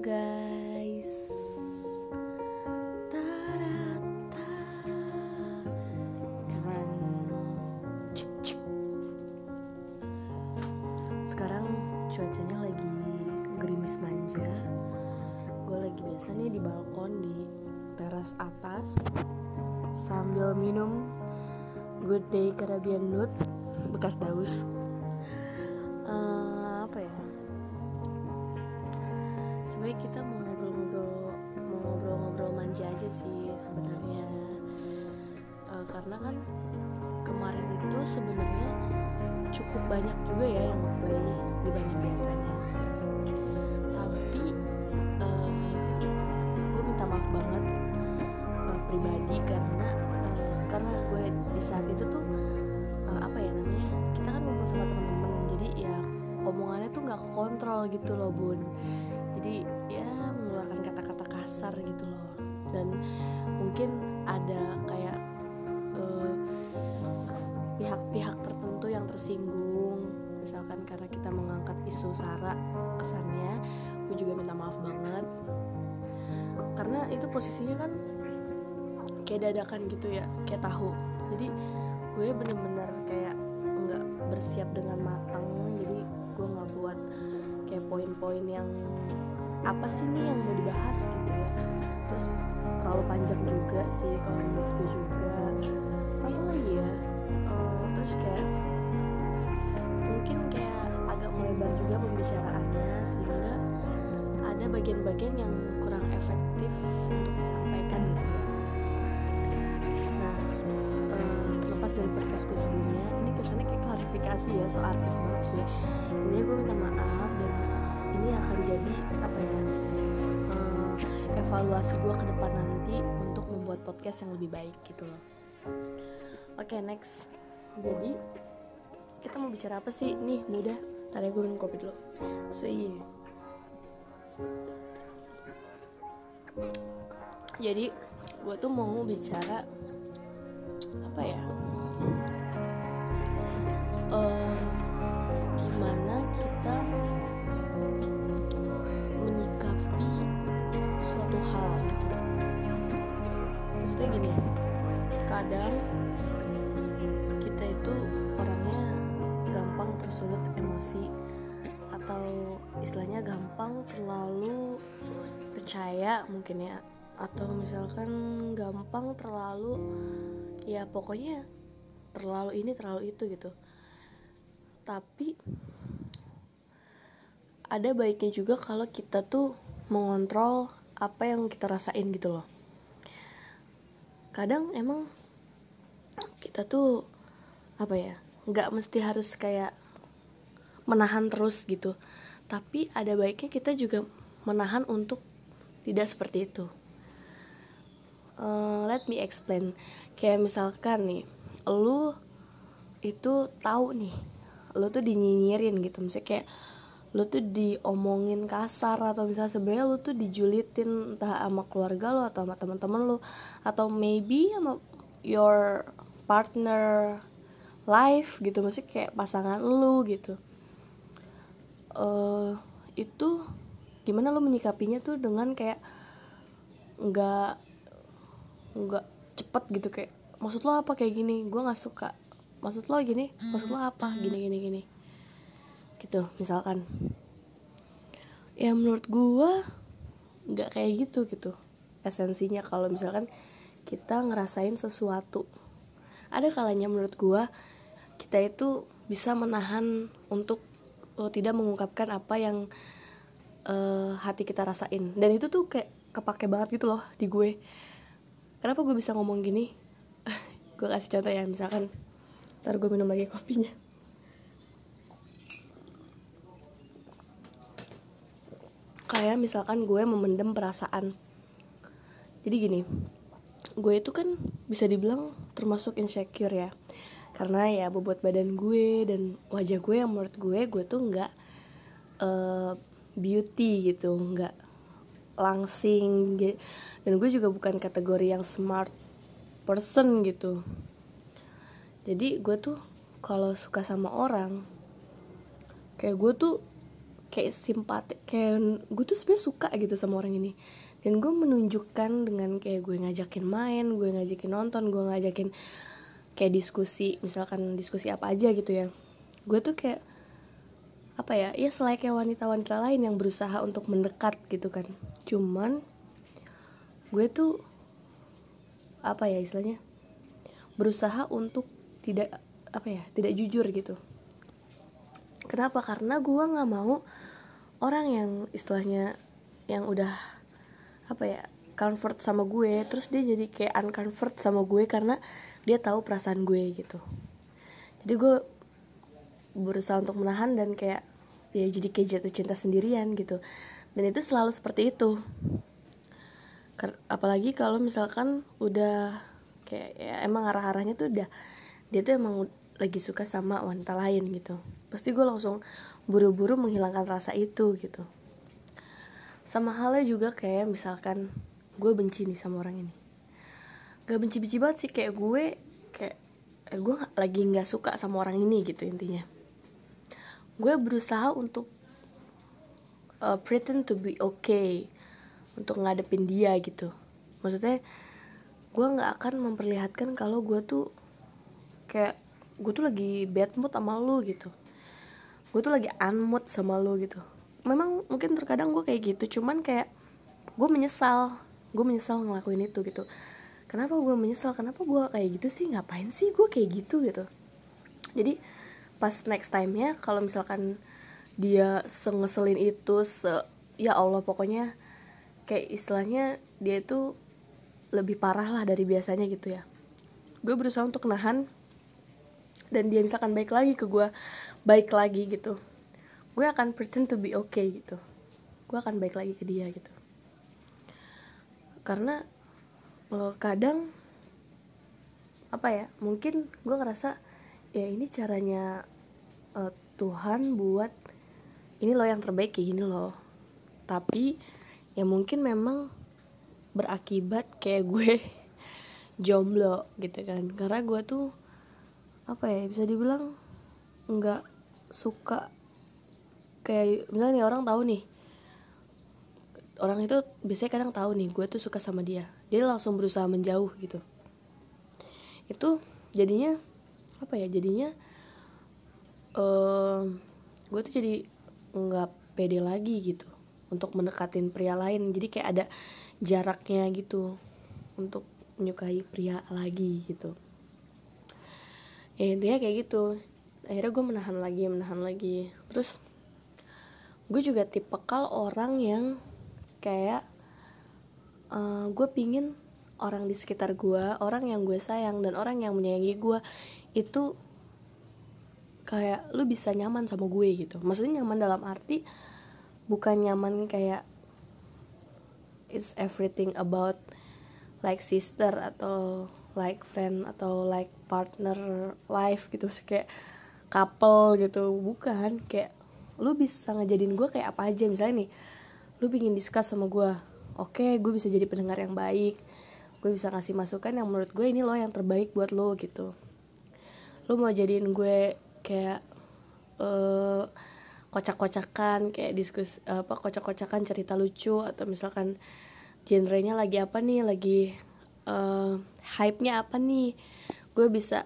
guys. Sekarang cuacanya lagi gerimis manja. Gue lagi biasa nih di balkon di teras atas Sambil minum Good Day Caribbean Nut Bekas daus. Eh, sebenarnya kita mau ngobrol-ngobrol mau ngobrol-ngobrol manja aja sih sebenarnya. Eh, karena kan kemarin itu sebenarnya cukup banyak juga ya yang play dibanding biasanya. Tapi gue minta maaf banget eh, pribadi karena eh, karena gue di saat itu tuh eh, apa ya namanya kita kan ngumpul sama teman-teman. Jadi ya omongannya tuh nggak kontrol gitu loh bun pihak-pihak tertentu yang tersinggung. Misalkan karena kita mengangkat isu sara kesannya gue juga minta maaf banget. Karena itu posisinya kan kayak dadakan gitu ya kayak tahu. Jadi gue bener-bener kayak nggak bersiap dengan matang jadi gue nggak buat kayak poin-poin yang apa sih nih yang mau dibahas gitu ya. Terus terlalu panjang juga sih kalau menurut gue juga. Apa lagi ya Eh, terus kayak mungkin kayak agak melebar juga pembicaraannya sehingga ada bagian-bagian yang kurang efektif untuk disampaikan gitu ya. Nah eh, terlepas dari podcastku sebelumnya ini kesannya kayak klarifikasi ya soal artis banget gue ini gue minta maaf dan ini akan jadi apa ya eh, evaluasi gue ke depan nanti untuk membuat podcast yang lebih baik gitu loh oke next. Jadi kita mau bicara apa sih? Nih mudah tadi gue minum kopi dulu. Iya jadi gue tuh mau bicara apa ya? Eh, gimana kita menyikapi suatu hal gitu. Maksudnya gini kadang istilahnya gampang terlalu percaya mungkin ya. Atau misalkan gampang terlalu ya pokoknya terlalu ini terlalu itu gitu. Tapi ada baiknya juga kalau kita tuh mengontrol apa yang kita rasain gitu loh. Kadang emang kita tuh apa ya nggak mesti harus kayak menahan terus gitu tapi ada baiknya kita juga menahan untuk tidak seperti itu. Eh, let me explain. Kayak misalkan nih lu itu tahu nih lu tuh dinyinyirin gitu. Misalnya kayak lu tuh diomongin kasar atau misalnya sebenarnya lu tuh dijulitin entah sama keluarga lu atau sama teman-teman lu. Atau maybe sama your partner life gitu. Maksudnya kayak pasangan lu gitu eh itu gimana lu menyikapinya tuh dengan kayak nggak nggak cepet gitu kayak maksud lo apa kayak gini gue nggak suka. Maksud lo gini maksud lo apa? Gini gini gini. Gitu misalkan. Ya menurut gue nggak kayak gitu gitu. Esensinya kalau misalkan kita ngerasain sesuatu. Ada kalanya menurut gue kita itu bisa menahan untuk oh, tidak mengungkapkan apa yang eh, hati kita rasain. Dan itu tuh kayak kepake banget gitu loh di gue. Kenapa gue bisa ngomong gini? Gue kasih contoh ya misalkan ntar gue minum lagi kopinya. Kayak misalkan gue memendam perasaan. Jadi gini gue itu kan bisa dibilang termasuk insecure ya karena ya bobot badan gue dan wajah gue yang menurut gue gue tuh nggak eh, beauty gitu nggak langsing. Dan gue juga bukan kategori yang smart person gitu. Jadi gue tuh kalau suka sama orang kayak gue tuh kayak simpati kayak gue tuh sebenarnya suka gitu sama orang ini. Dan gue menunjukkan dengan kayak gue ngajakin main gue ngajakin nonton gue ngajakin kayak diskusi misalkan diskusi apa aja gitu ya. Gue tuh kayak apa ya ya kayak wanita-wanita lain yang berusaha untuk mendekat gitu kan. Cuman gue tuh apa ya istilahnya berusaha untuk tidak apa ya tidak jujur gitu. Kenapa? Karena gue nggak mau orang yang istilahnya yang udah apa ya comfort sama gue terus dia jadi kayak uncomfort sama gue karena dia tahu perasaan gue gitu. Jadi gue berusaha untuk menahan dan kayak ya jadi kayak jatuh cinta sendirian gitu. Dan itu selalu seperti itu. Apalagi kalau misalkan udah kayak ya emang arah-arahnya tuh udah dia tuh emang lagi suka sama wanita lain gitu. Pasti gue langsung buru-buru menghilangkan rasa itu gitu. Sama halnya juga kayak misalkan gue benci nih sama orang ini. Gak benci-benci banget sih. Kayak gue kayak eh, gue lagi nggak suka sama orang ini gitu intinya. Gue berusaha untuk uh, pretend to be okay untuk ngadepin dia gitu. Maksudnya gue nggak akan memperlihatkan kalau gue tuh kayak gue tuh lagi bad mood sama lu gitu. Gue tuh lagi unmood sama lu gitu. Memang mungkin terkadang gue kayak gitu cuman kayak gue menyesal gue menyesal ngelakuin itu gitu. Kenapa gue menyesal? Kenapa gue kayak gitu sih? Ngapain sih gue kayak gitu gitu? Jadi pas next time ya kalau misalkan dia sengeselin itu se ya Allah pokoknya kayak istilahnya dia itu lebih parah lah dari biasanya gitu ya. Gue berusaha untuk nahan dan dia misalkan baik lagi ke gue baik lagi gitu. Gue akan pretend to be okay gitu. Gue akan baik lagi ke dia gitu karena uh, kadang apa ya mungkin gue ngerasa ya ini caranya uh, Tuhan buat ini loh yang terbaik kayak gini loh. Tapi ya mungkin memang berakibat kayak gue jomblo gitu kan. Karena gue tuh apa ya bisa dibilang nggak suka kayak misalnya nih orang tahu nih orang itu biasanya kadang tahu nih gue tuh suka sama dia. Dia langsung berusaha menjauh gitu. Itu jadinya apa ya jadinya uh, gue tuh jadi nggak pede lagi gitu untuk mendekatin pria lain. Jadi kayak ada jaraknya gitu untuk menyukai pria lagi gitu. Ya intinya kayak gitu. Akhirnya gue menahan lagi menahan lagi. Terus gue juga tipe kal orang yang kayak uh, gue pingin orang di sekitar gue orang yang gue sayang dan orang yang menyayangi gue itu kayak lu bisa nyaman sama gue gitu. Maksudnya nyaman dalam arti bukan nyaman kayak it's everything about like sister atau like friend atau like partner life gitu sih kayak couple gitu. Bukan kayak lu bisa ngejadiin gue kayak apa aja. Misalnya nih lu pingin discuss sama gue oke okay, gue bisa jadi pendengar yang baik. Gue bisa ngasih masukan yang menurut gue ini lo yang terbaik buat lo gitu. Lu mau jadiin gue kayak uh, kocak-kocakan kayak diskus apa kocak-kocakan cerita lucu atau misalkan genrenya lagi apa nih lagi uh, hype-nya apa nih. Gue bisa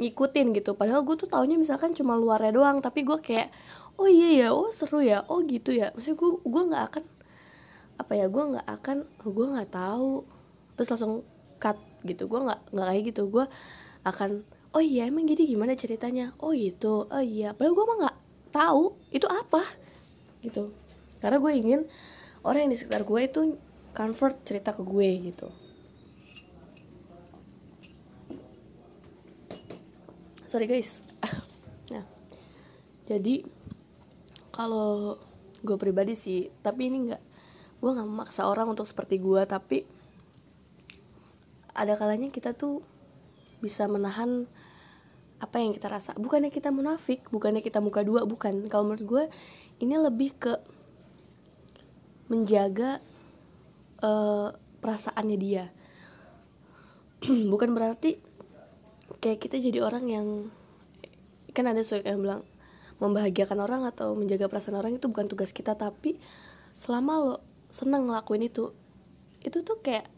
ngikutin gitu. Padahal gue tuh taunya misalkan cuma luarnya doang tapi gue kayak oh iya ya oh seru ya oh gitu ya. Maksudnya gue gue nggak akan apa ya gue nggak akan oh, gue nggak tahu. Terus langsung cut gitu. Gue nggak nggak kayak gitu. Gue akan oh iya emang gini gimana ceritanya? Oh gitu oh iya. Padahal gue mah nggak tahu itu apa gitu. Karena gue ingin orang yang di sekitar gue itu convert cerita ke gue gitu sorry guys. Nah jadi kalau gue pribadi sih tapi ini nggak gue nggak memaksa orang untuk seperti gue tapi ada kalanya kita tuh bisa menahan apa yang kita rasa. Bukannya kita munafik bukannya kita muka dua bukan. Kalau menurut gue ini lebih ke menjaga uh, perasaannya dia. Bukan berarti kayak kita jadi orang yang kan ada suka yang bilang membahagiakan orang atau menjaga perasaan orang itu bukan tugas kita tapi selama lo seneng ngelakuin itu itu tuh kayak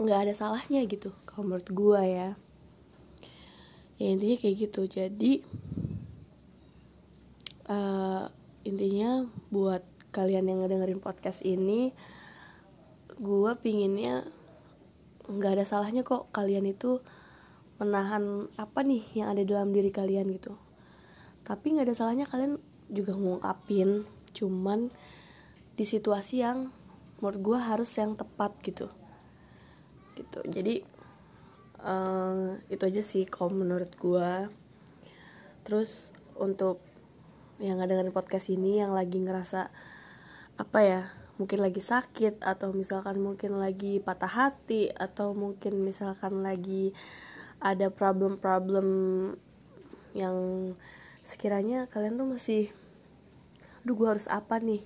nggak ada salahnya gitu kalau menurut gue ya. Ya intinya kayak gitu. Jadi uh, intinya buat kalian yang ngedengerin podcast ini gue pinginnya nggak ada salahnya kok kalian itu menahan apa nih yang ada dalam diri kalian gitu. Tapi nggak ada salahnya kalian juga ngungkapin cuman di situasi yang menurut gue harus yang tepat gitu. Gitu. Jadi uh, itu aja sih kalau menurut gue terus untuk yang dengerin podcast ini yang lagi ngerasa apa ya mungkin lagi sakit atau misalkan mungkin lagi patah hati atau mungkin misalkan lagi ada problem-problem yang sekiranya kalian tuh masih aduh gue harus apa nih?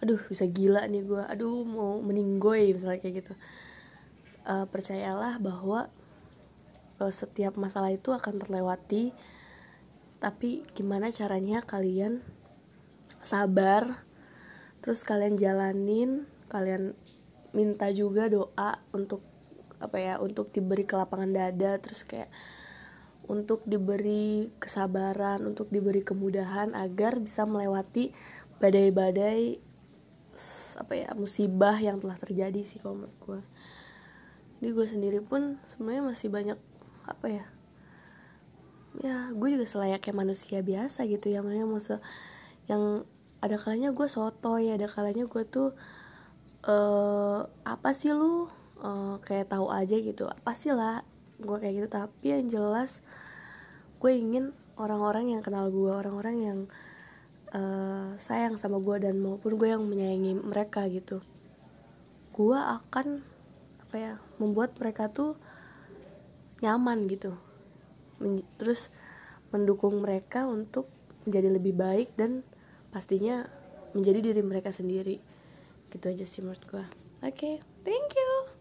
Aduh bisa gila nih gue aduh mau meninggoy misalnya kayak gitu. Uh, percayalah bahwa uh, setiap masalah itu akan terlewati. Tapi gimana caranya kalian sabar? Terus kalian jalanin kalian minta juga doa untuk apa ya untuk diberi kelapangan dada terus kayak untuk diberi kesabaran untuk diberi kemudahan agar bisa melewati badai-badai apa ya musibah yang telah terjadi sih kalau menurut gue di gue sendiri pun sebenarnya masih banyak apa ya ya gue juga selayaknya manusia biasa gitu ya. Maksudnya masa yang ada kalanya gue soto ya ada kalanya gue tuh uh, apa sih lu uh, kayak tahu aja gitu. Pasti lah gue kayak gitu tapi yang jelas gue ingin orang-orang yang kenal gue orang-orang yang uh, sayang sama gue dan maupun gue yang menyayangi mereka gitu. Gue akan apa ya membuat mereka tuh nyaman gitu. Men terus mendukung mereka untuk menjadi lebih baik dan pastinya menjadi diri mereka sendiri. Gitu aja sih menurut gue oke okay, thank you